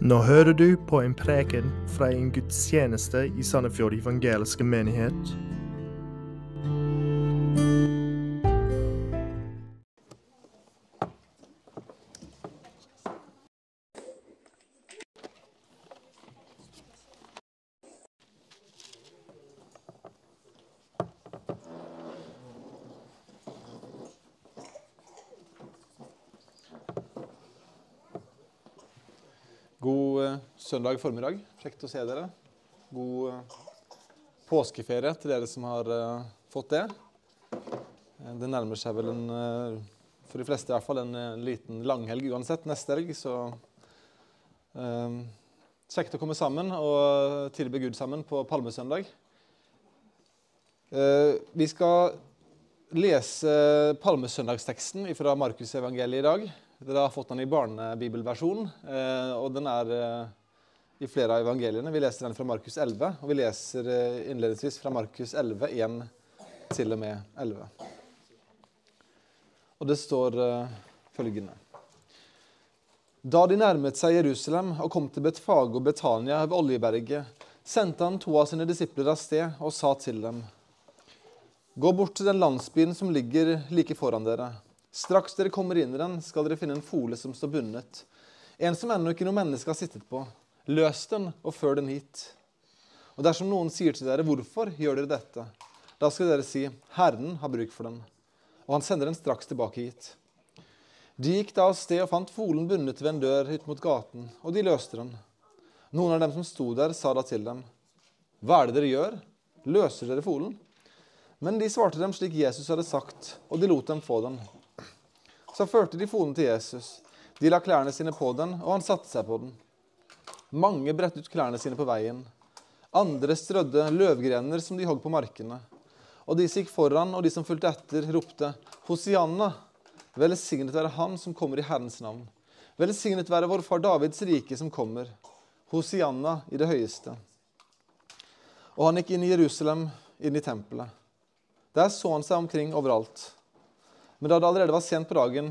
Nå hører du på en preken fra en gudstjeneste i Sandefjord evangeliske menighet. Søndag formiddag. Kjekt å se dere. God eh, påskeferie til dere som har eh, fått det. Eh, Det nærmer seg vel en, for de fleste i hvert fall, en, liten langhelg uansett neste helg, så Kjekt å komme sammen og tilbe Gud sammen på palmesøndag. Vi skal lese palmesøndagsteksten fra Markusevangeliet i dag. Dere har fått den i barnebibelversjon, eh, og den er i flere av evangeliene. Vi leser den fra Markus 11, og vi leser eh, innledningsvis fra Markus 11, 1 til og med 11. Og det står eh, følgende. Da de nærmet seg Jerusalem og kom til Betfage og Betania ved Oljeberget, sendte han to av sine disipler av sted og sa til dem.: Gå bort til den landsbyen som ligger like foran dere. Straks dere kommer inn i den, skal dere finne en fole som står bundet. En som ennå ikke noe menneske har sittet på. Løs den og før den hit. Og dersom noen sier til dere, hvorfor gjør dere dette? Da skal dere si, Herren har bruk for den. Og han sender den straks tilbake hit. De gikk da av sted og fant folen bundet ved en dør ut mot gaten, og de løste den. Noen av dem som sto der, sa da til dem, Hva er det dere gjør? Løser dere folen? Men de svarte dem slik Jesus hadde sagt, og de lot dem få den. Så førte de folen til Jesus. De la klærne sine på den, og han satte seg på den. Mange bredte ut klærne sine på veien. Andre strødde løvgrener som de hogg på markene. Og de som gikk foran, og de som fulgte etter, ropte, Hosianna, velsignet være Han som kommer i Herrens navn. Velsignet være vår far Davids rike som kommer. Hosianna i det høyeste. Og han gikk inn i Jerusalem, inn i tempelet. Der så han seg omkring overalt. Men da det allerede var sent på dagen,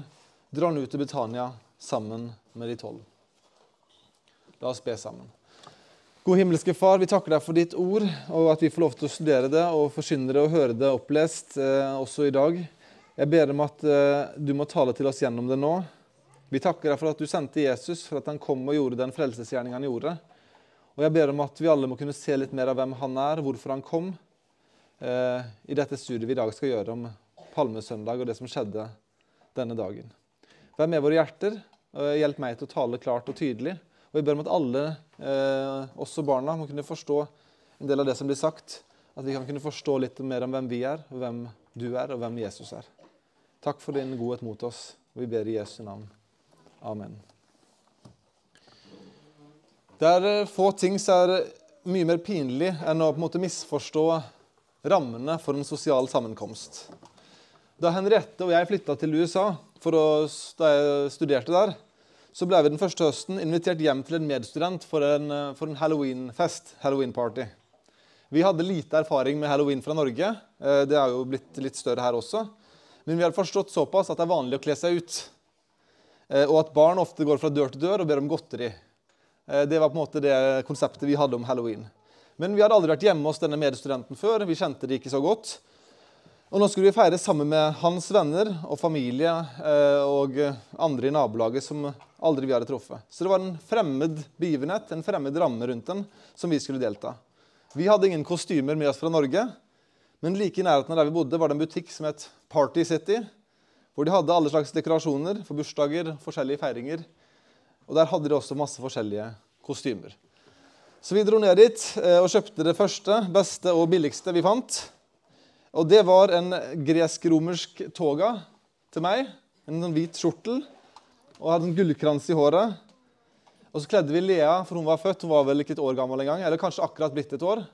dro han ut til Betania sammen med de tolv. La oss be sammen. God himmelske Far, vi takker deg for ditt ord, og at vi får lov til å studere det og forsyne det og høre det opplest eh, også i dag. Jeg ber om at eh, du må tale til oss gjennom det nå. Vi takker deg for at du sendte Jesus, for at han kom og gjorde den frelsesgjerning han gjorde. Og jeg ber om at vi alle må kunne se litt mer av hvem han er, hvorfor han kom, eh, i dette studiet vi i dag skal gjøre om palmesøndag og det som skjedde denne dagen. Vær med våre hjerter, hjelp meg til å tale klart og tydelig. Og vi ber om at alle, eh, også barna, må kunne forstå en del av det som blir sagt. At vi kan kunne forstå litt mer om hvem vi er, og hvem du er, og hvem Jesus er. Takk for din godhet mot oss, og vi ber i Jesu navn. Amen. Det er eh, få ting som er mye mer pinlig enn å på en måte misforstå rammene for en sosial sammenkomst. Da Henriette og jeg flytta til USA, å, da jeg studerte der, så ble vi den første høsten invitert hjem til en medstudent for en, eh, for en halloweenfest. Halloween-party. Vi hadde lite erfaring med halloween fra Norge. eh, Det er jo blitt litt større her også. Men vi hadde forstått såpass at det er vanlig å kle seg ut. Eh, Og at barn ofte går fra dør til dør og ber om godteri. Det var på en måte det konseptet vi hadde om halloween. Men vi hadde aldri vært hjemme hos denne medstudenten før. Vi kjente det ikke så godt. Og nå skulle vi feire sammen med hans venner og familie eh, og andre i nabolaget som aldri vi hadde truffet. Så det var en fremmed begivenhet, en fremmed ramme rundt den, som vi skulle delta. Vi hadde ingen kostymer med oss fra Norge, men like i nærheten av der vi bodde, var det en butikk som het Party City, hvor de hadde alle slags dekorasjoner for bursdager, forskjellige feiringer. Og der hadde de også masse forskjellige kostymer. Så vi dro ned dit eh, og kjøpte det første, beste og billigste vi fant. Og det var en gresk-romersk toga til meg. En sånn hvit skjortel. Og hadde en gullkrans i håret. Og så kledde vi Lea, for hun var født. Hun var vel ikke et år gammel engang. Eller kanskje akkurat blitt et år.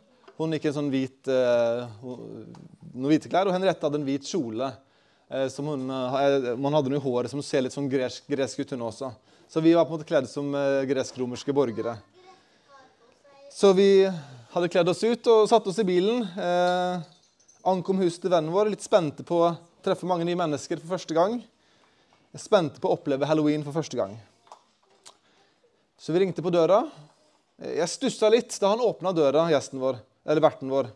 Hun gikk i en sånn hvit, eh, noen hvite klær, og Henriette hadde en hvit kjole. Eh, som hun, eh, man hadde noe i håret som ser litt sånn gresk, gresk ut, hun også. Så vi var på en måte kledd som gresk-romerske borgere. Så vi hadde kledd oss ut og satte oss i bilen. Eh, ankom huset til vennen vår, litt spente på å treffe mange nye mennesker for første gang. Spente på å oppleve halloween for første gang. Så vi ringte på døra. Jeg stussa litt da han åpna døra, gjesten vår, eller verten vår.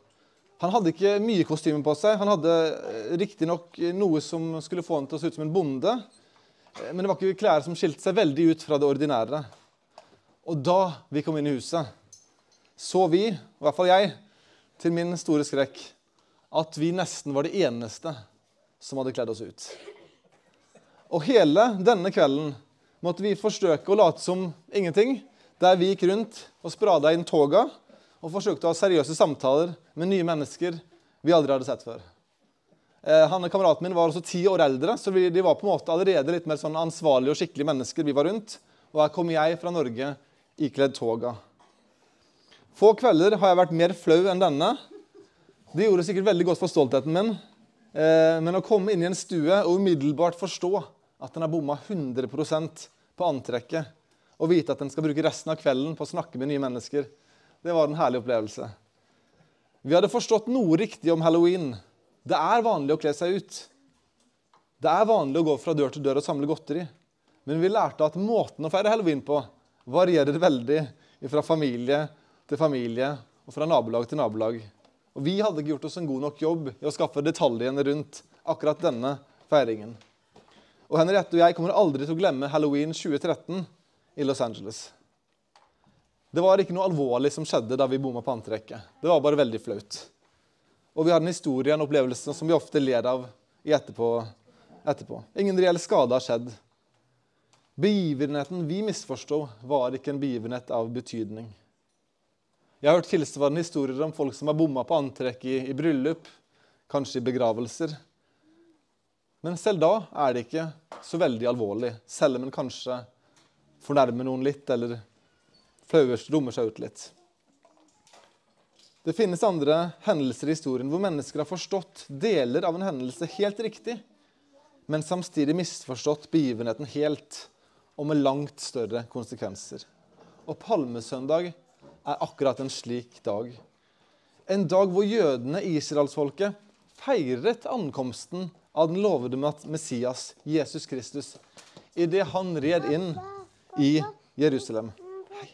Han hadde ikke mye kostyme på seg. Han hadde eh, riktignok noe som skulle få han til å se ut som en bonde. Eh, men det var ikke klær som skilte seg veldig ut fra det ordinære. Og da vi kom inn i huset, så vi, i hvert fall jeg, til min store skrekk, at vi nesten var det eneste som hadde kledd oss ut. Og hele denne kvelden måtte vi forsøke å late som ingenting, der vi gikk rundt og sprada inn toga og forsøkte å ha seriøse samtaler med nye mennesker vi aldri hadde sett før. Eh, han, Kameraten min var også ti år eldre, så vi, de var på en måte allerede litt mer sånn ansvarlige og skikkelige mennesker vi var rundt. Og her kom jeg fra Norge ikledd toga. Få kvelder har jeg vært mer flau enn denne. Det gjorde sikkert veldig godt for stoltheten min. Eh, men å komme inn i en stue og umiddelbart forstå at en har bomma 100% på antrekket, og vite at en skal bruke resten av kvelden på å snakke med nye mennesker, det var en herlig opplevelse. Vi hadde forstått noe riktig om halloween. Det er vanlig å kle seg ut. Det er vanlig å gå fra dør til dør og samle godteri. Men vi lærte at måten å feire halloween på varierer veldig fra familie til familie og fra nabolag til nabolag. Og vi hadde ikke gjort oss en god nok jobb i å skaffe detaljene rundt akkurat denne feiringen. Og Henriette og jeg kommer aldri til å glemme halloween 2013 i Los Angeles. Det var ikke noe alvorlig som skjedde da vi bomma på antrekket. Det var bare veldig flaut. Og vi har en historie, en opplevelse, som vi ofte ler av etterpå. etterpå. Ingen reell skade har skjedd. Begivenheten vi misforsto, var ikke en begivenhet av betydning. Jeg har hørt tilsvarende historier om folk som har bomma på antrekk i, i bryllup, kanskje i begravelser. Men selv da er det ikke så veldig alvorlig, selv om en kanskje fornærmer noen litt eller flauest rommer seg ut litt. Det finnes andre hendelser i historien hvor mennesker har forstått deler av en hendelse helt riktig, men samtidig misforstått begivenheten helt og med langt større konsekvenser. Og palmesøndag er akkurat en slik dag. En dag hvor jødene, israelsfolket, feiret ankomsten av den lovede Messias, Jesus Kristus, idet han red inn i Jerusalem. Hei.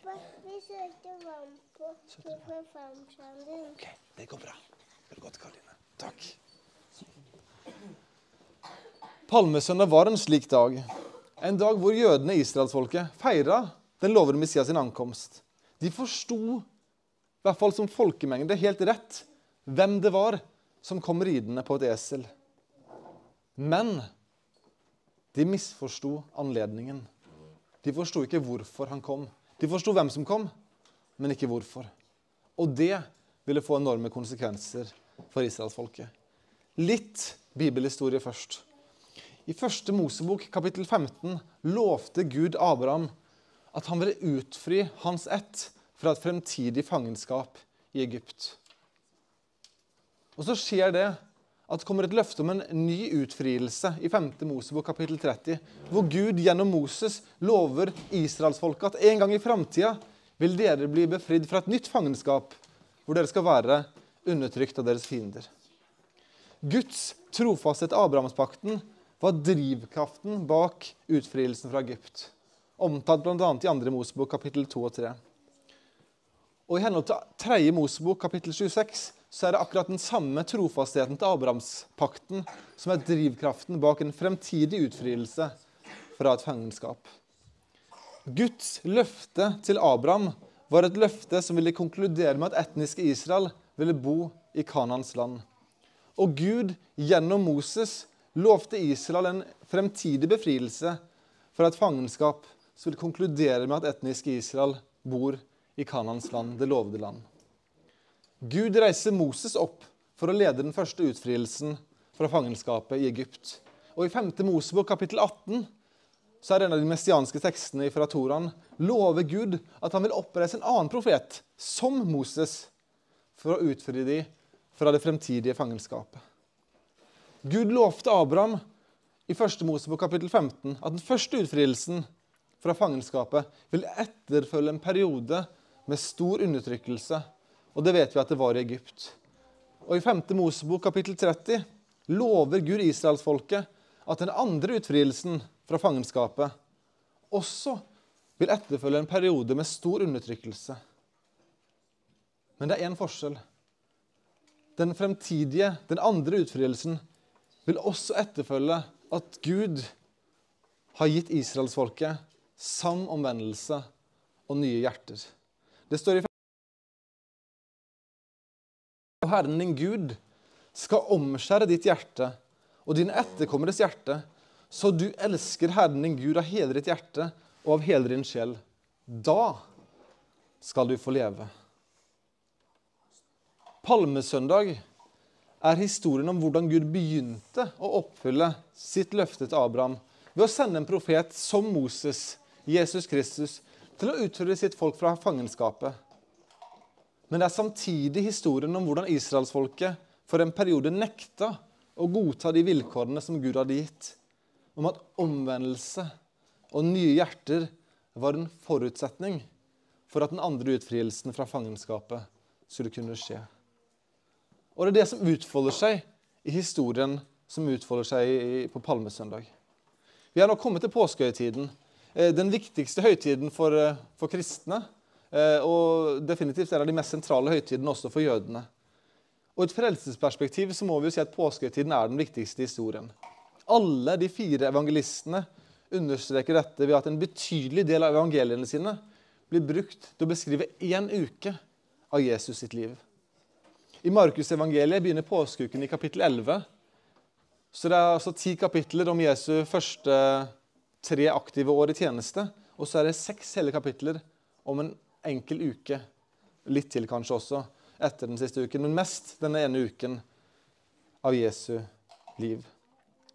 Ok, det går bra. Vel godt, Karoline. Takk. Palmesøndag var en slik dag. En dag hvor jødene, israelsfolket, feira den lovede Messias sin ankomst. De forsto, i hvert fall som folkemengde, helt rett hvem det var som kom ridende på et esel. Men de misforsto anledningen. De forsto ikke hvorfor han kom. De forsto hvem som kom, men ikke hvorfor. Og det ville få enorme konsekvenser for israelsfolket. Litt bibelhistorie først. I første Mosebok, kapittel 15, lovte Gud Abraham at han ville utfri hans ett fra et fremtidig fangenskap i Egypt. Og så skjer det at det kommer et løfte om en ny utfrielse i 5. Mosebok kapittel 30, hvor Gud gjennom Moses lover israelsfolket at en gang i framtida vil dere bli befridd fra et nytt fangenskap, hvor dere skal være undertrykt av deres fiender. Guds trofasthet til Abrahamspakten var drivkraften bak utfrielsen fra Egypt omtalt bl.a. i 2. Mosebok kapittel 2 og 3. Og I henhold til 3. Mosebok kapittel 26 så er det akkurat den samme trofastheten til Abrahamspakten som er drivkraften bak en fremtidig utfrielse fra et fangenskap. Guds løfte til Abraham var et løfte som ville konkludere med at etniske Israel ville bo i Kanans land. Og Gud gjennom Moses lovte Israel en fremtidig befrielse fra et fangenskap så vil konkludere med at etniske Israel bor i Kanans land, det lovede land. Gud reiser Moses opp for å lede den første utfrielsen fra fangenskapet i Egypt. Og I 5. Mosebok kapittel 18 så er en av de messianske tekstene fra Toraen lover Gud at han vil oppreise en annen profet, som Moses, for å utfri dem fra det fremtidige fangenskapet. Gud lovte Abraham i 1. Mosebok kapittel 15 at den første utfrielsen fra fangenskapet vil etterfølge en periode med stor undertrykkelse. Og det vet vi at det var i Egypt. Og I 5. Mosebok kapittel 30 lover Gud israelsfolket at den andre utfrielsen fra fangenskapet også vil etterfølge en periode med stor undertrykkelse. Men det er én forskjell. Den fremtidige, den andre utfrielsen, vil også etterfølge at Gud har gitt israelsfolket sann omvendelse og nye hjerter. Det står i Herren din Gud skal omskjære ditt hjerte og dine etterkommeres hjerte, så du elsker Herren din Gud av hele ditt hjerte og av hele din sjel. Da skal du få leve. Palmesøndag er historien om hvordan Gud begynte å oppfylle sitt løfte til Abraham ved å sende en profet som Moses, Jesus Kristus, til å utføre sitt folk fra fangenskapet. Men det er samtidig historien om hvordan israelsfolket for en periode nekta å godta de vilkårene som Gud hadde gitt, om at omvendelse og nye hjerter var en forutsetning for at den andre utfrielsen fra fangenskapet skulle kunne skje. Og det er det som utfolder seg i historien som utfolder seg på Palmesøndag. Vi er nå kommet til påskehøytiden, eh, den viktigste høytiden for, eh, for kristne. Eh, og definitivt en av de mest sentrale høytidene også for jødene. Og et frelsesperspektiv så må vi jo si at påskehøytiden er den viktigste historien. Alle de fire evangelistene understreker dette ved at en betydelig del av evangeliene sine blir brukt til å beskrive én uke av Jesus sitt liv. I Markusevangeliet begynner påskeuken i kapittel 11. Så det er altså ti kapitler om Jesu første tre aktive år i tjeneste. Og så er det seks hele kapitler om en enkel uke. Litt til kanskje også etter den siste uken, men mest denne ene uken av Jesu liv.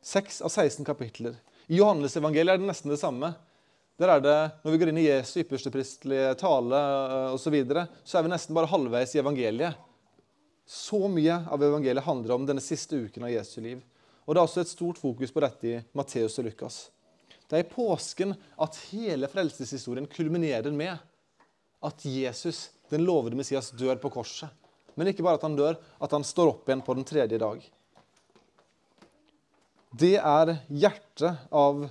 Seks av 16 kapitler. I Johannes-evangeliet er det nesten det samme. Der er det, Når vi går inn i Jesu ypperstepristlige tale osv., så, videre, så er vi nesten bare halvveis i evangeliet. Så mye av evangeliet handler om denne siste uken av Jesu liv. Og Det er også et stort fokus på dette i Matteus og Lukas. Det er i påsken at hele frelseshistorien kulminerer med at Jesus, den lovede Messias, dør på korset. Men ikke bare at han dør, at han står opp igjen på den tredje dag. Det er hjertet av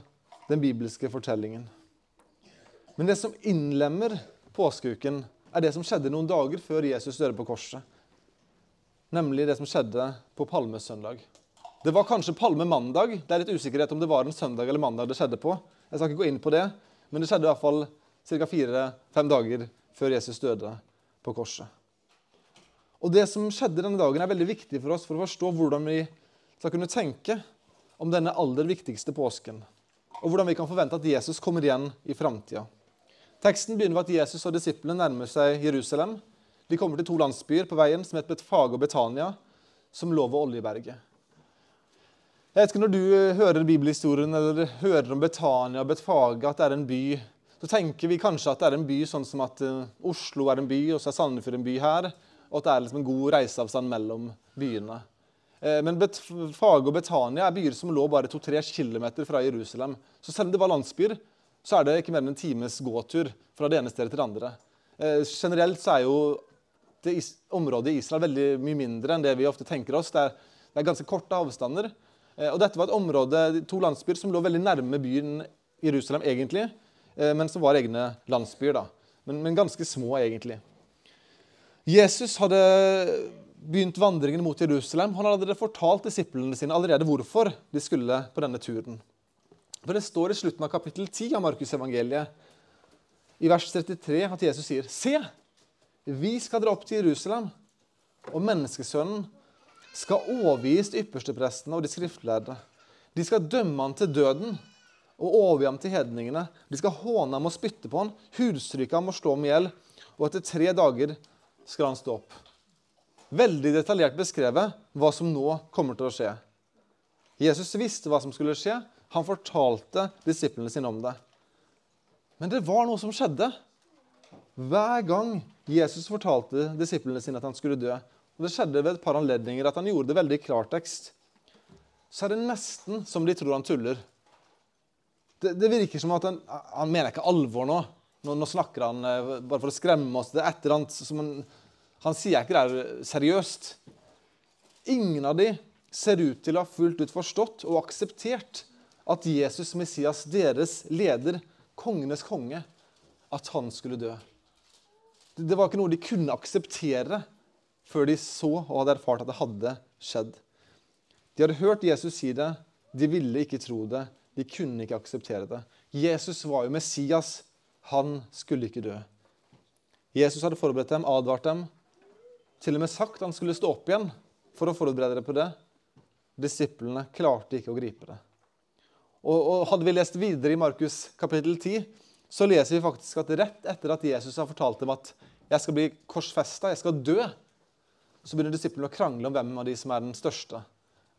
den bibelske fortellingen. Men det som innlemmer påskeuken, er det som skjedde noen dager før Jesus døde på korset. Nemlig det som skjedde på palmesøndag. Det var kanskje palmemandag. Det er litt usikkerhet om det var en søndag eller mandag det skjedde på. Jeg skal ikke gå inn på det, men det skjedde i hvert fall ca. fire-fem dager før Jesus døde på korset. Og Det som skjedde denne dagen, er veldig viktig for oss for å forstå hvordan vi skal kunne tenke om denne aller viktigste påsken, og hvordan vi kan forvente at Jesus kommer igjen i framtida. Teksten begynner med at Jesus og disiplene nærmer seg Jerusalem. De kommer til to landsbyer på veien som heter Betfage og Betania, som lå ved Oljeberget. Jeg vet ikke Når du hører bibelhistorien eller hører om Betania og Betfaga, at det er en by, så tenker vi kanskje at det er en by sånn som at eh, Oslo er en by, og så er Sandefjord en by her, og at det er liksom en god reiseavstand mellom byene. Eh, men Betfaga og Betania er byer som lå bare 2-3 km fra Jerusalem. Så selv om det var landsbyer, så er det ikke mer enn en times gåtur fra det ene stedet til det andre. Eh, generelt så er jo det området i Israel veldig mye mindre enn det vi ofte tenker oss. Det er, det er ganske korte avstander. Eh, og dette var et område, to landsbyer som lå veldig nærme byen Jerusalem egentlig, men som var egne landsbyer. da. Men, men ganske små, egentlig. Jesus hadde begynt vandringen mot Jerusalem. Han hadde fortalt disiplene sine allerede hvorfor de skulle på denne turen. For Det står i slutten av kapittel 10 av Markusevangeliet, i vers 33, at Jesus sier, Se, vi skal dra opp til Jerusalem, og menneskesønnen skal overgis til yppersteprestene og de skriftlærde. De skal dømme han til døden og overgi ham til hedningene. De skal håne ham og spytte på ham, hudstryke ham og slå ham i hjel. Og etter tre dager skal han stå opp veldig detaljert beskrevet hva som nå kommer til å skje. Jesus visste hva som skulle skje. Han fortalte disiplene sine om det. Men det var noe som skjedde. Hver gang Jesus fortalte disiplene sine at han skulle dø, og det skjedde ved et par anledninger at han gjorde det veldig i klartekst, så er det nesten som de tror han tuller. Det, det virker som at han, han mener ikke alvor nå. nå. Nå, snakker han eh, bare for å skremme oss. Det er et eller annet som han han sier ikke det er seriøst. Ingen av de ser ut til å ha fullt ut forstått og akseptert at Jesus, Messias, deres leder, kongenes konge, at han skulle dø. Det var ikke noe de kunne akseptere før de så og hadde erfart at det hadde skjedd. De hadde hørt Jesus si det, de ville ikke tro det, de kunne ikke akseptere det. Jesus var jo Messias, han skulle ikke dø. Jesus hadde forberedt dem, advart dem, til og med sagt han skulle stå opp igjen for å forberede dem på det. Disiplene klarte ikke å gripe det. Og, og Hadde vi lest videre i Markus kapittel 10, så leser vi faktisk at rett etter at Jesus har fortalt dem at jeg skal bli korsfesta, jeg skal dø, så begynner disiplene å krangle om hvem av de som er den største.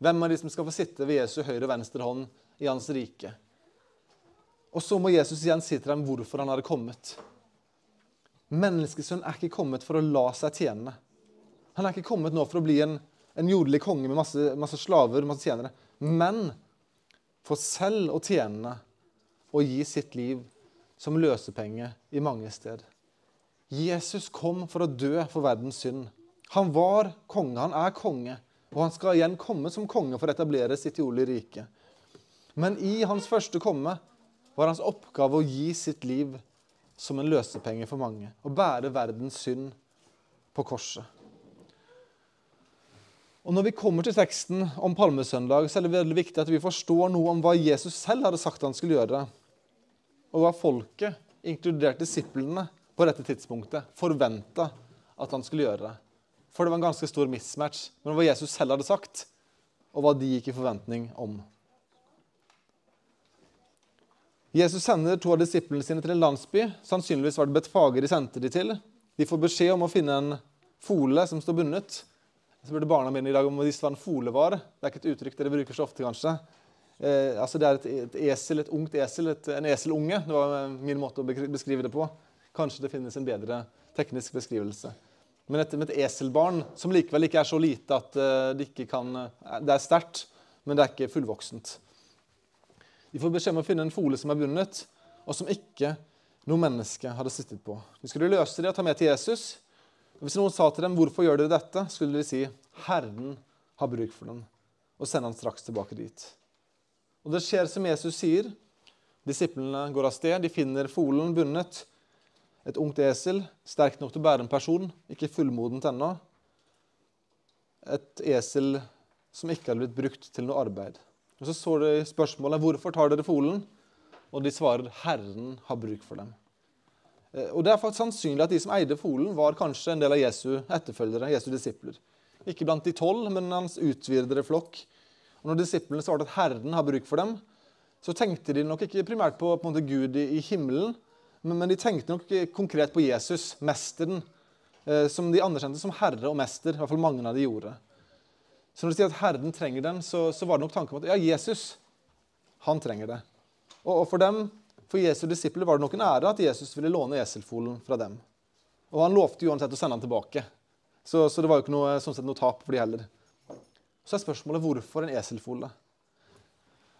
Hvem av de som skal få sitte ved Jesu høyre og venstre hånd i hans rike. Og så må Jesus igjen si til dem hvorfor han hadde kommet. Menneskesønnen er ikke kommet for å la seg tjene. Han er ikke kommet nå for å bli en, en jordelig konge med masse, masse slaver masse tjenere. Men for selv å tjene og gi sitt liv som løsepenge i mange steder. Jesus kom for å dø for verdens synd. Han var konge, han er konge, og han skal igjen komme som konge for å etablere sitt jordlige rike. Men i hans første komme var hans oppgave å gi sitt liv som en løsepenge for mange. Å bære verdens synd på korset. Og Når vi kommer til teksten om palmesøndag, så er det veldig viktig at vi forstår noe om hva Jesus selv hadde sagt han skulle gjøre, og hva folket, inkludert disiplene, på dette tidspunktet forventa at han skulle gjøre. For det var en ganske stor mismatch mellom hva Jesus selv hadde sagt, og hva de gikk i forventning om. Jesus sender to av disiplene sine til en landsby. Sannsynligvis var det Betfager de sendte de til. De får beskjed om å finne en fole som står bundet. Så spurte barna mine i dag om å det var en fole var. Det er ikke et uttrykk dere bruker så ofte, kanskje. Eh, altså Det er et, et, esel, et ungt esel, et, en eselunge. Det var min måte å beskrive det på. Kanskje det finnes en bedre teknisk beskrivelse. Men et, et eselbarn som likevel ikke er så lite at uh, det ikke kan uh, Det er sterkt, men det er ikke fullvoksent. De får beskjed om å finne en fole som er bundet, og som ikke noe menneske hadde sittet på. De skulle løse det og ta med til Jesus. Hvis noen sa til dem 'Hvorfor gjør dere dette?', skulle de si 'Herren har bruk for den', og sende han straks tilbake dit. Og Det skjer som Jesus sier. Disiplene går av sted. De finner folen bundet. Et ungt esel, sterkt nok til å bære en person, ikke fullmodent ennå. Et esel som ikke hadde blitt brukt til noe arbeid. Og Så står det i spørsmålet 'Hvorfor tar dere folen?' Og de svarer 'Herren har bruk for dem'. Eh, og Det er faktisk sannsynlig at de som eide folen, var kanskje en del av Jesu etterfølgere, Jesu disipler. Ikke blant de tolv, men hans utvidede flokk. Og Når disiplene svarte at Herren har bruk for dem, så tenkte de nok ikke primært på, på måte, Gud i, i himmelen, men, men, de tenkte nok konkret på Jesus, mesteren, eh, som de anerkjente som herre og mester. i hvert fall mange av de gjorde. Så når de sier at Herren trenger den, så, så var det nok tanken om at ja, Jesus, han trenger det. Og, og for dem, for Jesu disipler, var det nok en ære at Jesus ville låne eselfolen fra dem. Og han lovte uansett å sende den tilbake. Så, så det var jo ikke noe, sånn sett, noe tap for de heller. Så er spørsmålet hvorfor en eselfole?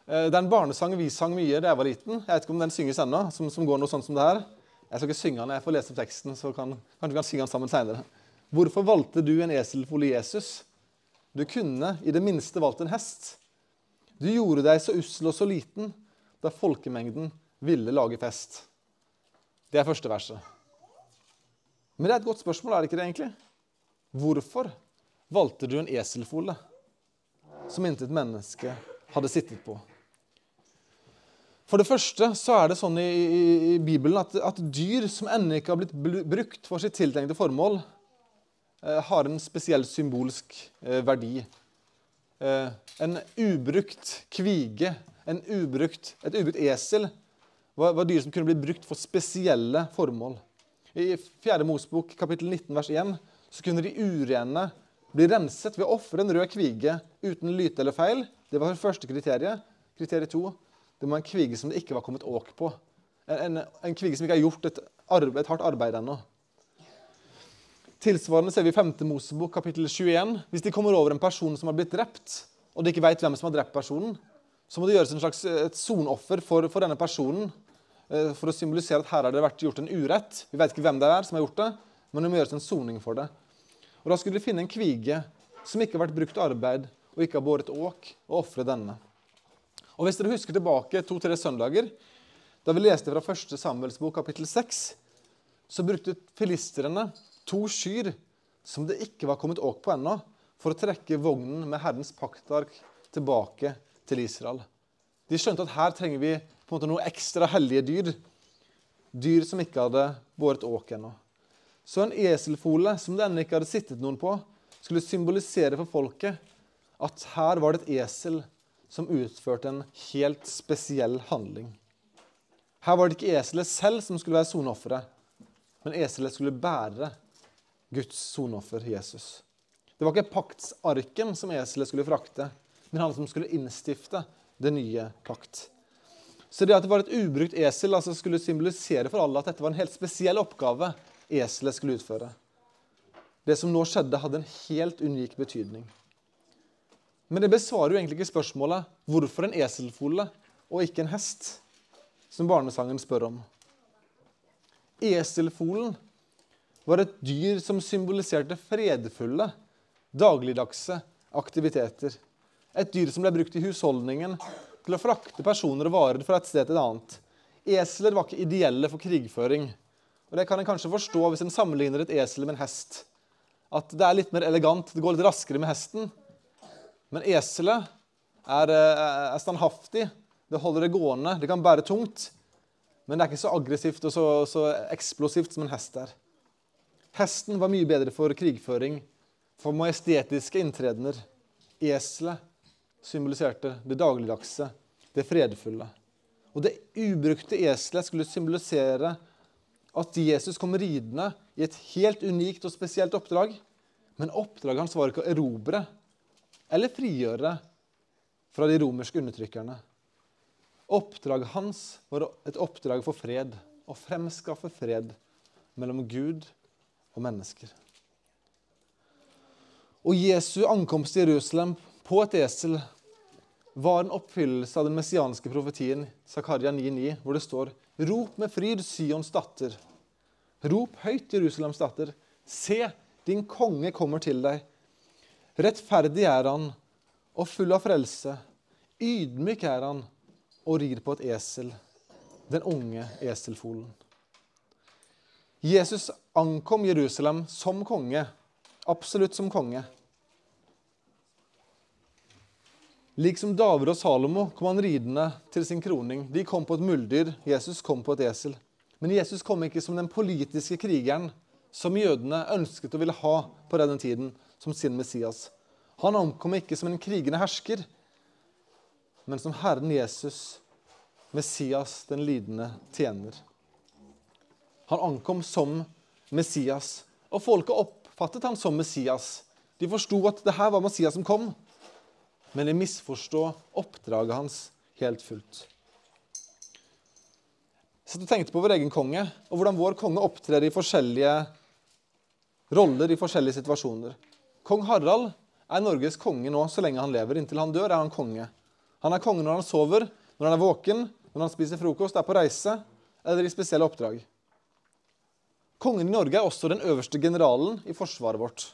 Eh, det er en barnesang vi sang mye da jeg var liten. Jeg vet ikke om den synges ennå, som, som, går noe sånn som det her. Jeg skal ikke synge den, jeg får lese opp teksten, så kan, kanskje vi kan synge den sammen seinere. Hvorfor valgte du en eselfole Jesus? Du kunne i det minste valgt en hest. Du gjorde deg så ussel og så liten da folkemengden ville lage fest. Det er første verset. Men det er et godt spørsmål, er det ikke det egentlig? Hvorfor valgte du en eselfole som intet menneske hadde sittet på? For det første så er det sånn i, i, i Bibelen at, at, dyr som ennå ikke har blitt brukt for sitt tiltenkte formål, Eh, har en spesiell symbolsk eh, verdi. Eh, en ubrukt kvige, en ubrukt, et ubrukt esel, var, var dyr som kunne bli brukt for spesielle formål. I 4. Mosbok kapittel 19 vers 1 så kunne de urene bli renset ved å ofre en rød kvige uten lyte eller feil. Det var første kriteriet. Kriteriet to det må være en kvige som det ikke var kommet åk på. En, en, en kvige som ikke har gjort et, arbeid, et hardt arbeid ennå. Tilsvarende ser vi i 5. Mosebok kapittel 21. Hvis de kommer over en person som har blitt drept, og de ikke vet hvem som har drept personen, så må det gjøres en slags eh, sonoffer for, for, denne personen eh, for å symbolisere at her har det vært gjort en urett. Vi vet ikke hvem det er som har gjort det, men det må gjøres en soning for det. Og Da skulle de finne en kvige som ikke har vært brukt arbeid og ikke har båret åk, og ofre denne. Og Hvis dere husker tilbake to-tre søndager, da vi leste fra 1. Samuels bok kapittel 6, så brukte filistrene to skyr som det ikke var kommet åk på ennå, for å trekke vognen med Herrens paktark tilbake til Israel. De skjønte at her trenger vi på en måte noe ekstra hellige dyr. Dyr som ikke hadde båret åk ennå. Så en eselfole som det ennå ikke hadde sittet noen på, skulle symbolisere for folket at her var det et esel som utførte en helt spesiell handling. Her var det ikke eselet selv som skulle være soneofferet, men eselet skulle bære Guds soneoffer, Jesus. Det var ikke paktsarken som eselet skulle frakte, men han som skulle innstifte det nye pakt. Så det at det var et ubrukt esel, altså skulle symbolisere for alle at dette var en helt spesiell oppgave eselet skulle utføre. Det som nå skjedde, hadde en helt unik betydning. Men det besvarer jo egentlig ikke spørsmålet hvorfor en eselfole og ikke en hest, som barnesangen spør om. Eselfolen var et dyr som symboliserte fredfulle, dagligdagse aktiviteter. Et dyr som ble brukt i husholdningen til å frakte personer og varer fra et sted til et annet. Esler var ikke ideelle for krigføring. Og Det kan en kanskje forstå hvis en sammenligner et esel med en hest. At det er litt mer elegant, det går litt raskere med hesten. Men eselet er, eh, er standhaftig, det holder det gående, det kan bære tungt. Men det er ikke så aggressivt og så, så eksplosivt som en hest er. Hesten var mye bedre for krigføring, for majestetiske inntredener. Eselet symboliserte det dagligdagse, det fredfulle. Og det ubrukte eselet skulle symbolisere at Jesus kom ridende i et helt unikt og spesielt oppdrag. Men oppdraget hans var ikke å erobre eller frigjøre fra de romerske undertrykkerne. Oppdraget hans var et oppdrag for fred, å fremskaffe fred mellom Gud og mennesker. Og Jesu ankomst til Jerusalem på et esel var en oppfyllelse av den messianske profetien Zakaria 9,9, hvor det står Rop med fryd, Syons datter. Rop høyt, Jerusalems datter. Se, din konge kommer til deg. Rettferdig er han og full av frelse. Ydmyk er han og rir på et esel, den unge eselfolen. Jesus ankom Jerusalem som konge, absolutt som konge. Liksom David og Salomo kom han ridende til sin kroning. De kom på et muldyr, Jesus kom på et esel. Men Jesus kom ikke som den politiske krigeren som jødene ønsket og ville ha på denne tiden, som sin Messias. Han ankom ikke som en krigende hersker, men som Herren Jesus, Messias, den lidende tjener. Han ankom som Messias, og folket oppfattet han som Messias. De forsto at det her var Messias som kom men de misforstod oppdraget hans helt fullt. Så du tenkte på vår egen konge, og hvordan vår konge opptrer i forskjellige roller i forskjellige situasjoner. Kong Harald er Norges konge nå så lenge han lever. Inntil han dør, er han konge. Han er konge når han sover, når han er våken, når han spiser frokost, er på reise eller i spesielle oppdrag. Kongen i Norge er også den øverste generalen i forsvaret vårt.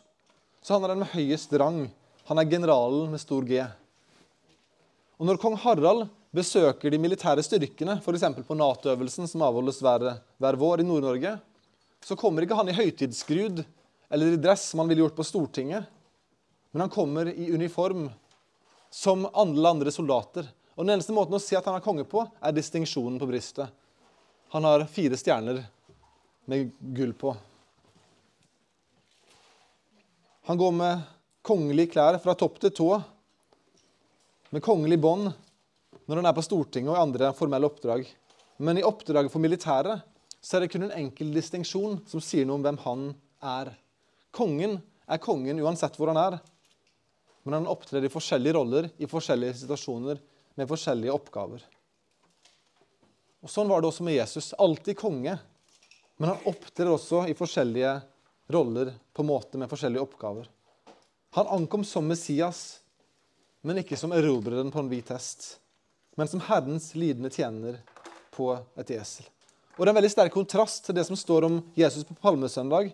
Så han er den med høyest rang han er generalen med stor G. Og Når kong Harald besøker de militære styrkene, f.eks. på Nato-øvelsen som avholdes hver, hver vår i Nord-Norge, så kommer ikke han i høytidsskrud eller i dress som han ville gjort på Stortinget. Men han kommer i uniform som alle andre soldater. Og Den eneste måten å se at han er konge på, er distinksjonen på brystet. Han har fire stjerner med gull på. Han går med kongelige klær fra topp til tå, med kongelig bånd når han er på Stortinget og i andre formelle oppdrag. Men i oppdraget for militæret så er det kun en enkel distinksjon som sier noe om hvem han er. Kongen er kongen uansett hvor han er, men han opptrer i forskjellige roller i forskjellige situasjoner med forskjellige oppgaver. Og Sånn var det også med Jesus. Alltid konge, men han opptrer også i forskjellige roller på en måte med forskjellige oppgaver. Han ankom som Messias, men ikke som erobreren på en hvit hest, men som Herrens lidende tjener på et esel. Og Det er en veldig sterk kontrast til det som står om Jesus på palmesøndag,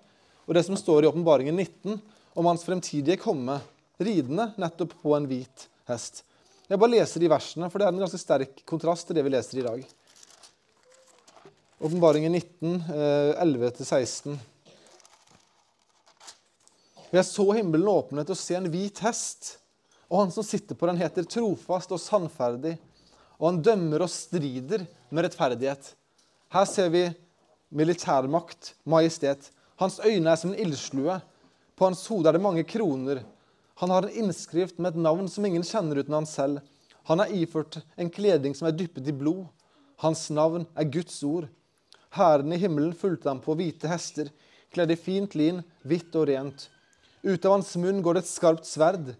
og det som står i Åpenbaringen 19 om hans fremtidige komme, ridende nettopp på en hvit hest. Jeg bare leser de versene, for det er en ganske sterk kontrast til det vi leser i dag. Åpenbaringen 19, 11-16. Jeg så himmelen åpnet og se en hvit hest, og han som sitter på den, heter trofast og sannferdig, og han dømmer og strider med rettferdighet. Her ser vi militærmakt, majestet. Hans øyne er som en ildslue. På hans hode er det mange kroner. Han har en innskrift med et navn som ingen kjenner uten han selv. Han er iført en kledning som er dyppet i blod. Hans navn er Guds ord. Hæren i himmelen fulgte ham på hvite hester, kledd i fint lin, hvitt og rent. Ut av hans munn går det et skarpt sverd,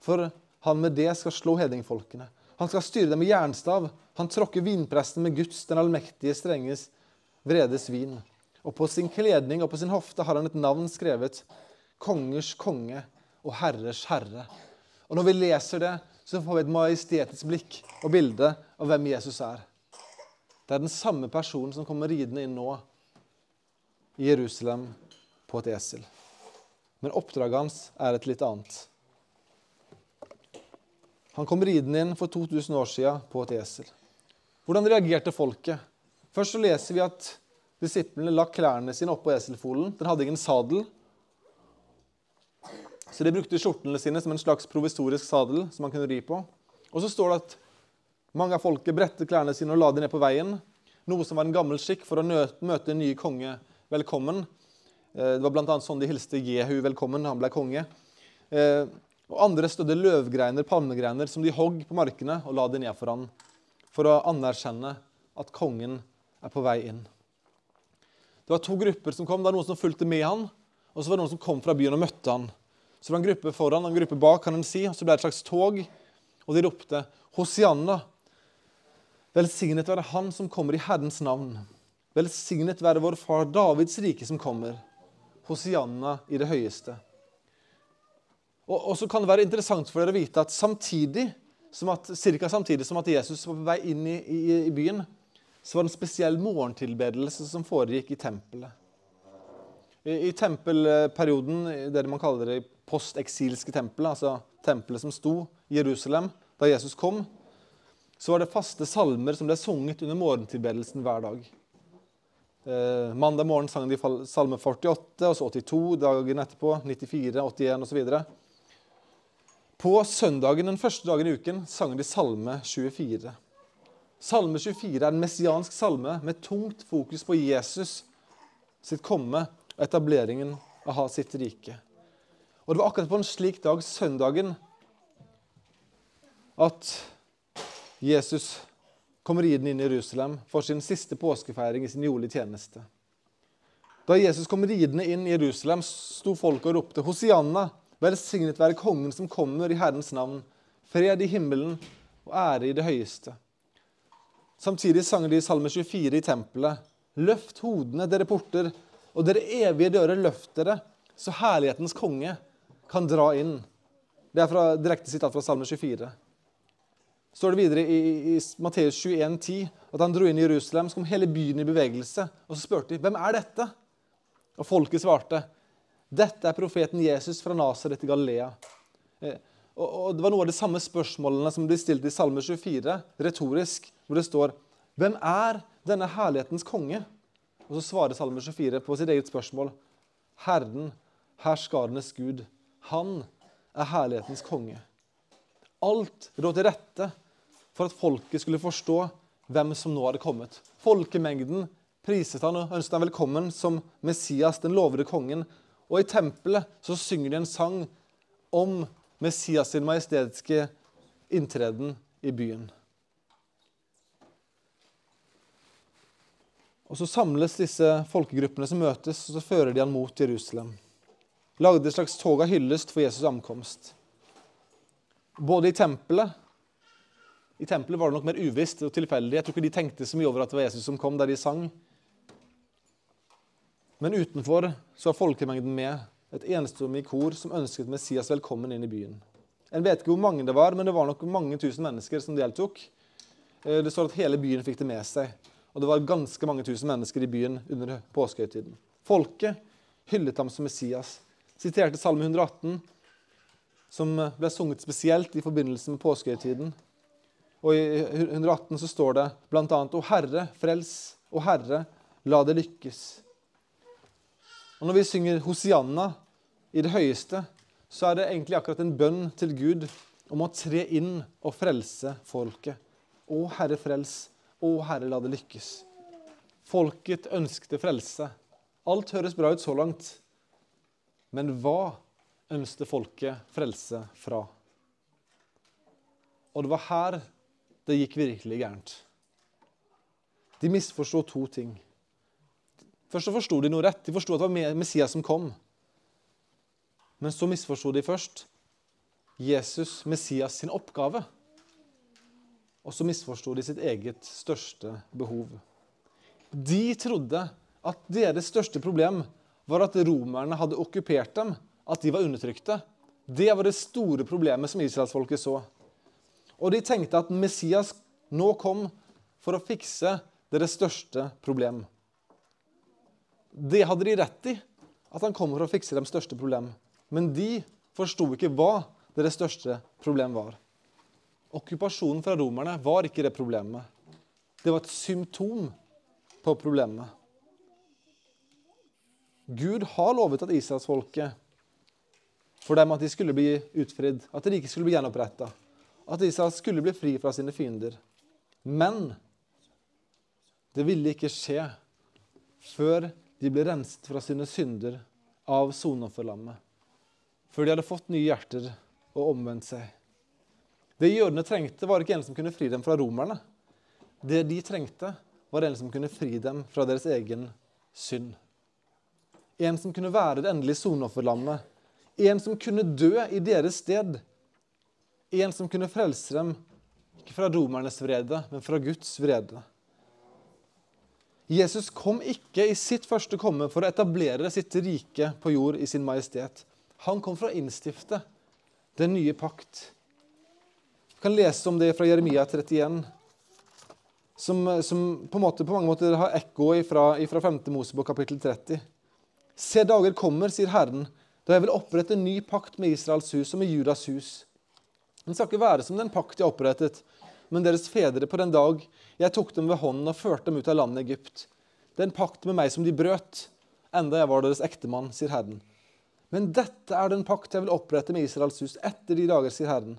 for han med det skal slå hedningfolkene. Han skal styre dem med jernstav. Han tråkker vinpresten med Guds, den allmektige strenges vredes vin. Og på sin kledning og på sin hofte har han et navn skrevet. Kongers konge og herrers herre. Og når vi leser det, så får vi et majestetisk blikk og bilde av hvem Jesus er. Det er den samme personen som kommer ridende inn nå i Jerusalem på et esel. Men oppdraget hans er et litt annet. Han kom ridende inn for 2000 år siden på et esel. Hvordan reagerte folket? Først så leser vi at disiplene la klærne sine oppå eselfolen. Den hadde ingen sadel. Så de brukte skjortene sine som en slags provisorisk sadel som man kunne ri på. Og så står det at mange av folket brettet klærne sine og la dem ned på veien, noe som var en gammel skikk for å møte en ny konge velkommen. Eh, det var bl.a. sånn de hilste Jehu velkommen han ble konge. Og Andre stødde løvgreiner, palmegreiner, som de hogg på markene og la de ned for han, for å anerkjenne at kongen er på vei inn. Det var to grupper som kom. Det var noen som fulgte med han, og så var det noen som kom fra byen og møtte han. Så det var en gruppe foran og en gruppe bak, kan en si, og så ble det et slags tog. Og de ropte Hosianna. Velsignet være Han som kommer i Herrens navn. Velsignet være vår far Davids rike som kommer. Hosianna i det høyeste. Og, og, så kan det være interessant for dere å vite at samtidig som at, cirka samtidig som at Jesus var på vei inn i, i, i byen, så var det en spesiell morgentilbedelse som foregikk i tempelet. I, I, tempelperioden, det man kaller det posteksilske tempelet, altså tempelet som sto i Jerusalem da Jesus kom, så var det faste salmer som ble sunget under morgentilbedelsen hver dag. Eh, mandag morgen sang de salme 48, og så 82 dagen etterpå, 94, 81 osv. På søndagen den første dagen i uken sang de salme 24. Salme 24 er en messiansk salme med tungt fokus på Jesus sitt komme og etableringen av sitt rike. Og det var akkurat på en slik dag, søndagen, at Jesus kom ridende inn i Jerusalem for sin siste påskefeiring i sin jordlige tjeneste. Da Jesus kom ridende inn i Jerusalem, sto folket og ropte Hosianna, velsignet være kongen som kommer i Herrens navn, fred i himmelen og ære i det høyeste. Samtidig sang de i Salme 24 i tempelet. Løft hodene, dere porter, og dere evige dører, løft dere, så herlighetens konge kan dra inn. Det er fra, direkte sitat fra Salme 24. står det videre i, i Matteus 21, 10, at han dro inn i Jerusalem, så kom hele byen i bevegelse. Og så spurte de hvem er dette? Og folket svarte dette er profeten Jesus fra Nasaret i Galilea. Eh, og, Det var noe av de samme spørsmålene som blir stilt i Salme 24, retorisk, hvor det står Hvem er denne herlighetens konge? Og så svarer Salme 24 på sitt eget spørsmål. Herren, herskarenes Gud, han er herlighetens konge. Alt lå til rette for at folket skulle forstå hvem som nå hadde kommet. Folkemengden priset han og ønsket han velkommen som Messias, den lovede kongen. Og i tempelet så synger de en sang om Messias sin majestetiske inntreden i byen. Og Så samles disse folkegruppene som møtes, og så fører de han mot Jerusalem lagde et slags tog av hyllest for Jesus' ankomst. Både i tempelet I tempelet var det nok mer uvisst og tilfeldig. Jeg tror ikke de tenkte så mye over at det var Jesus som kom der de sang. Men utenfor så var folkemengden med, et enstemmig kor som ønsket Messias velkommen inn i byen. En vet ikke hvor mange det var, men det var nok mange tusen mennesker som deltok. Eh, det står at hele byen fikk det med seg. Og det var ganske mange tusen mennesker i byen under påskehøytiden. Folket hyllet ham som Messias siterte Salme 118, som ble sunget spesielt i forbindelse med påskehøytiden. Og I 118 så står det bl.a.: O Herre, frels, O Herre, la det lykkes. Og Når vi synger Hosianna i det høyeste, så er det egentlig akkurat en bønn til Gud om å tre inn og frelse folket. Å Herre, frels. Å Herre, la det lykkes. Folket ønskte frelse. Alt høres bra ut så langt. Men hva ønsket folket frelse fra? Og det var her det gikk virkelig gærent. De misforsto to ting. Først så forsto de noe rett. De forsto at det var Messias som kom. Men så misforsto de først Jesus, Messias, sin oppgave. Og så misforsto de sitt eget største behov. De trodde at deres største problem var at romerne hadde okkupert dem, at de var undertrykte. Det var det store problemet som israelsfolket så. Og de tenkte at Messias nå kom for å fikse deres største problem. Det hadde de rett i, at han kom for å fikse deres største problem. Men de forsto ikke hva deres største problem var. Okkupasjonen fra romerne var ikke det problemet. Det var et symptom på problemet. Gud har lovet at israelsfolket for dem at de skulle bli utfridd, at riket skulle bli gjenoppretta, at Israel skulle bli fri fra sine fiender. Men det ville ikke skje før de ble renset fra sine synder av soneofferlammet. Før de hadde fått nye hjerter og omvendt seg. Det jødene trengte, var ikke en som kunne fri dem fra romerne. Det de trengte, var en som kunne fri dem fra deres egen synd. En som kunne være det endelige soneofferlammet. En som kunne dø i deres sted. En som kunne frelse dem, ikke fra romernes vrede, men fra Guds vrede. Jesus kom ikke i sitt første komme for å etablere sitt rike på jord i sin majestet. Han kom for å innstifte den nye pakt. Vi kan lese om det fra Jeremia 31, som, som på, måte, på, mange måter har ekko fra, fra 5. Mosebok kapittel 30. Se, dager kommer, sier Herren, da jeg vil opprette en ny pakt med Israels hus og med Judas hus. Den skal ikke være som den pakt jeg opprettet, men deres fedre på den dag jeg tok dem ved hånden og førte dem ut av landet Egypt. Det er en pakt med meg som de brøt, enda jeg var deres ektemann, sier Herren. Men dette er den pakt jeg vil opprette med Israels hus etter de dager, sier Herren.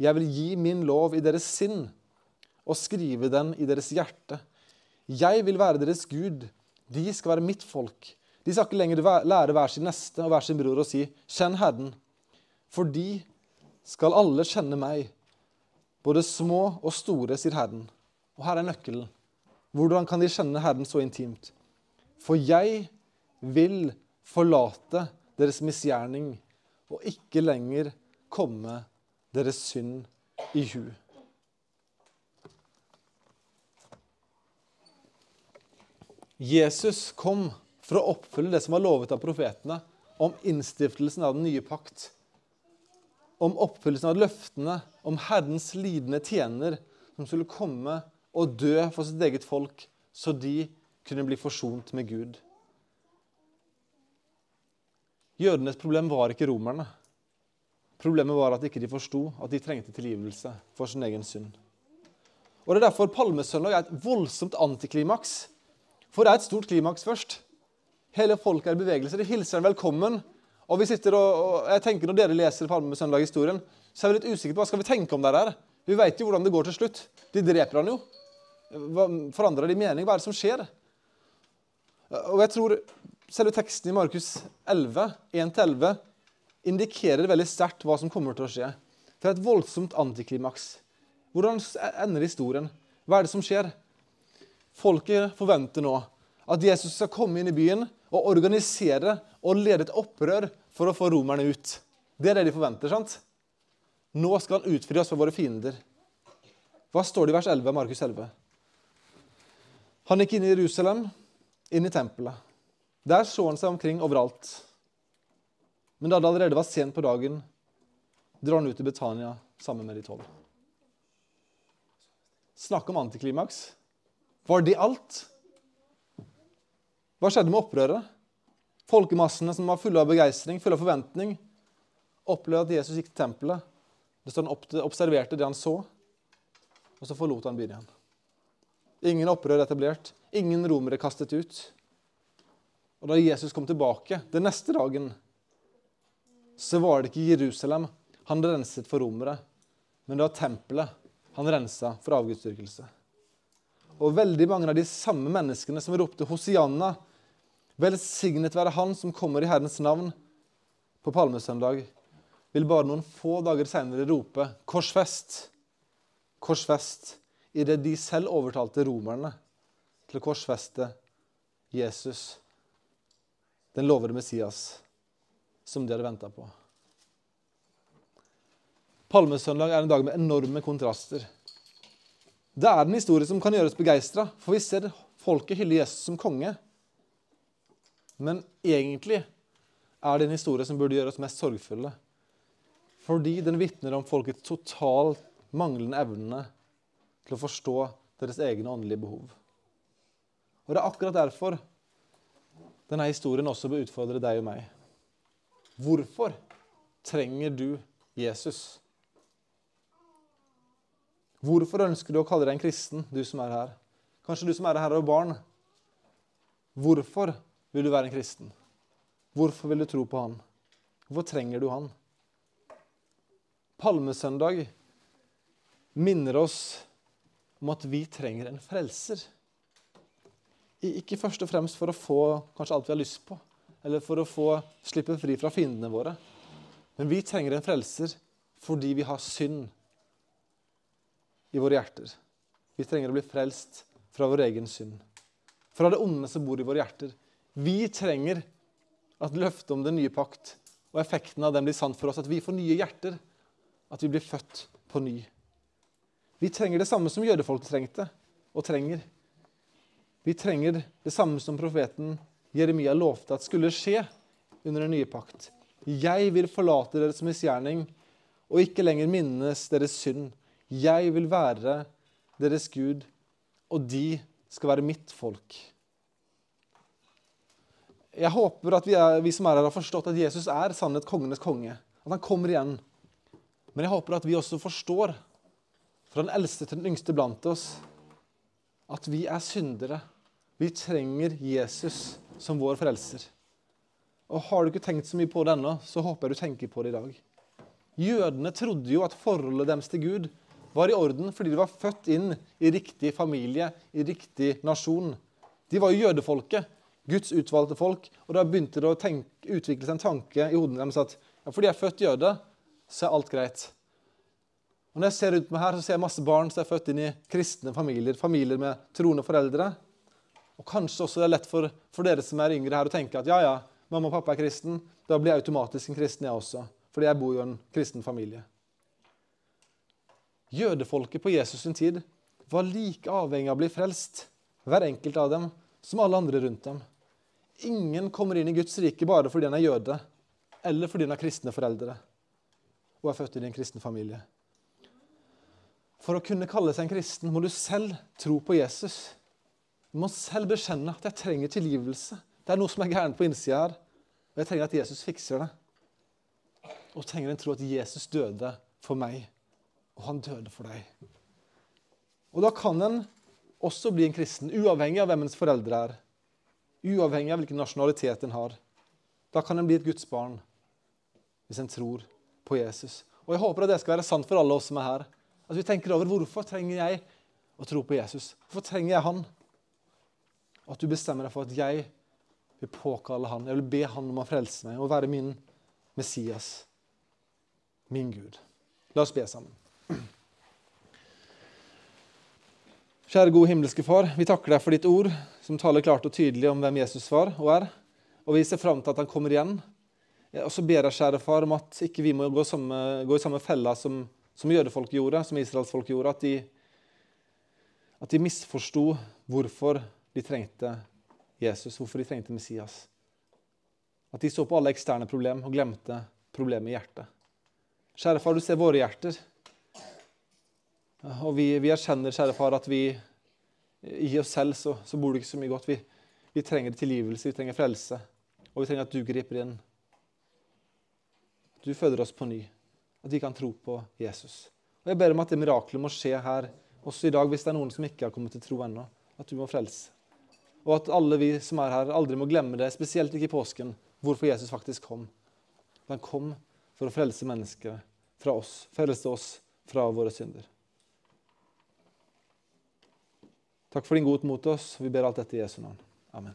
Jeg vil gi min lov i deres sinn og skrive den i deres hjerte. Jeg vil være deres Gud. De skal være mitt folk. De skal ikke lenger lære hver sin neste og hver sin bror å si 'Kjenn Herren'. For de skal alle kjenne meg, både små og store, sier Herren. Og her er nøkkelen. Hvordan kan de kjenne Herren så intimt? For jeg vil forlate deres misgjerning, og ikke lenger komme deres synd i hu. Jesus kom for å oppfylle det som var lovet av profetene om innstiftelsen av den nye pakt. Om oppfyllelsen av løftene om Herrens lidende tjener som skulle komme og dø for sitt eget folk, så de kunne bli forsont med Gud. Jødenes problem var ikke romerne. Problemet var at ikke de forsto at de trengte tilgivelse for sin egen synd. Og Det er derfor palmesøndag er et voldsomt antiklimaks. For det er et stort klimaks først. Hele folket er i bevegelse. De hilser en velkommen. Og vi sitter og, og jeg tenker Når dere leser palmesøndag-historien, så er vi litt usikre på hva skal vi tenke om det her. Vi vet jo hvordan det går til slutt. De dreper han jo. Forandrer de mening? Hva er det som skjer? Og jeg tror selve teksten i Markus 11, 1-11 indikerer veldig sterkt hva som kommer til å skje. Det er et voldsomt antiklimaks. Hvordan ender historien? Hva er det som skjer? Folket forventer nå at Jesus skal komme inn i byen og organisere og lede et opprør for å få romerne ut. Det er det de forventer. sant? Nå skal han utfri oss fra våre fiender. Hva står det i vers 11 av Markus 11? Han gikk inn i Jerusalem, inn i tempelet. Der så han seg omkring overalt. Men da det allerede var sent på dagen, drar han ut til Betania sammen med de tolv. Snakk om antiklimaks. Var det alt? Hva skjedde med opprøret? Folkemassene som var fulle av begeistring, fulle av forventning, opplevde at Jesus gikk til tempelet. Det står Han observerte det han så, og så forlot han byen igjen. Ingen opprør etablert. Ingen romere kastet ut. Og da Jesus kom tilbake den neste dagen, så var det ikke Jerusalem han renset for romere, men det var tempelet han rensa for avgudsdyrkelse. Og veldig mange av de samme menneskene som ropte Hosianna, velsignet være Han som kommer i Herrens navn, på palmesøndag, vil bare noen få dager senere rope 'korsfest', 'korsfest', idet de selv overtalte romerne til å korsfeste Jesus, den lovede Messias, som de hadde venta på. Palmesøndag er en dag med enorme kontraster. Det er en historie som kan gjøre oss begeistra, for vi ser folket hylle Jesus som konge. Men egentlig er det en historie som burde gjøre oss mest sorgfulle. Fordi den vitner om folkets totalt manglende evne til å forstå deres egne åndelige behov. Og Det er akkurat derfor denne historien også bør utfordre deg og meg. Hvorfor trenger du Jesus? Hvorfor ønsker du å kalle deg en kristen, du som er her? Kanskje du som er her, og barn. Hvorfor vil du være en kristen? Hvorfor vil du tro på han? Hvorfor trenger du han? Palmesøndag minner oss om at vi trenger en frelser. Ikke først og fremst for å få kanskje alt vi har lyst på, eller for å få slippe fri fra fiendene våre. Men vi trenger en frelser fordi vi har synd i våre hjerter. Vi trenger å bli frelst fra vår egen synd, fra det onde som bor i våre hjerter. Vi trenger at løftet om den nye pakt og effekten av den blir sant for oss, at vi får nye hjerter, at vi blir født på ny. Vi trenger det samme som jødefolket trengte og trenger. Vi trenger det samme som profeten Jeremia lovte at skulle skje under den nye pakt. Jeg vil forlate deres misgjerning og ikke lenger minnes deres synd. 'Jeg vil være deres Gud, og de skal være mitt folk'. Jeg håper at vi, er, vi, som er her, har forstått at Jesus er sannhet kongenes konge. At han kommer igjen. Men jeg håper at vi også forstår, fra den eldste til den yngste blant oss, at vi er syndere. Vi trenger Jesus som vår frelser. Og Har du ikke tenkt så mye på det ennå, så håper jeg du tenker på det i dag. Jødene trodde jo at forholdet deres til Gud var i orden fordi de var født inn i riktig familie, i riktig nasjon. De var jo jødefolket, Guds utvalgte folk. Og da begynte det å tenke, utvikle seg en tanke i hodene deres at ja, fordi jeg er født jøde, så er alt greit. Og Når jeg ser rundt meg her, så ser jeg masse barn som er født inn i kristne familier. Familier med troende foreldre. Og Kanskje også det er lett for, for dere som er yngre her, å tenke at ja, ja, mamma og pappa er kristen, da blir jeg automatisk en kristen, jeg også. Fordi jeg bor jo i en kristen familie. Jødefolket på Jesus' sin tid var like avhengig av å bli frelst, hver enkelt av dem, som alle andre rundt dem. Ingen kommer inn i Guds rike bare fordi han er jøde, eller fordi han har kristne foreldre og er født i en kristen familie. For å kunne kalle seg en kristen må du selv tro på Jesus. Du må selv bekjenne at jeg trenger tilgivelse. Det er noe som er gærent på innsida her, og jeg trenger at Jesus fikser det. Og trenger en tro at Jesus døde for meg og han døde for deg. Og da kan en også bli en kristen, uavhengig av hvem ens foreldre er. Uavhengig av hvilken nasjonalitet en har. Da kan en bli et Guds barn hvis en tror på Jesus. Og Jeg håper at det skal være sant for alle oss som er her. At vi tenker over hvorfor trenger jeg å tro på Jesus. Hvorfor trenger jeg han? Og at du bestemmer deg for at jeg vil påkalle han. Jeg vil be han om å frelse meg og være min Messias, min Gud. La oss be sammen. Kjære gode himmelske Far, vi takker deg for ditt ord, som taler klart og tydelig om hvem Jesus var og er. Og vi ser fram til at han kommer igjen. Og så ber jeg, kjære far, om at ikke vi må gå, samme, gå i samme fella som, som jødefolk gjorde, som israelsfolk gjorde. At de, at de misforsto hvorfor de trengte Jesus, hvorfor de trengte Messias. At de så på alle eksterne problem og glemte problemet i hjertet. Kjære far, du ser våre hjerter. Og vi, vi erkjenner, kjære far, at vi i oss selv så, så bor det ikke så mye godt. Vi, vi trenger tilgivelse, vi trenger frelse, og vi trenger at du griper inn. Du føder oss på ny, at vi kan tro på Jesus. Og Jeg ber om at det mirakelet må skje her Også i dag, hvis det er noen som ikke har kommet til tro ennå, at du må frelse. Og at alle vi som er her, aldri må glemme det, spesielt ikke i påsken, hvorfor Jesus faktisk kom. Han kom for å frelse mennesker fra oss, frelse oss fra våre synder. Takk for din godhet mot oss. Vi ber alt dette i Jesu navn. Amen.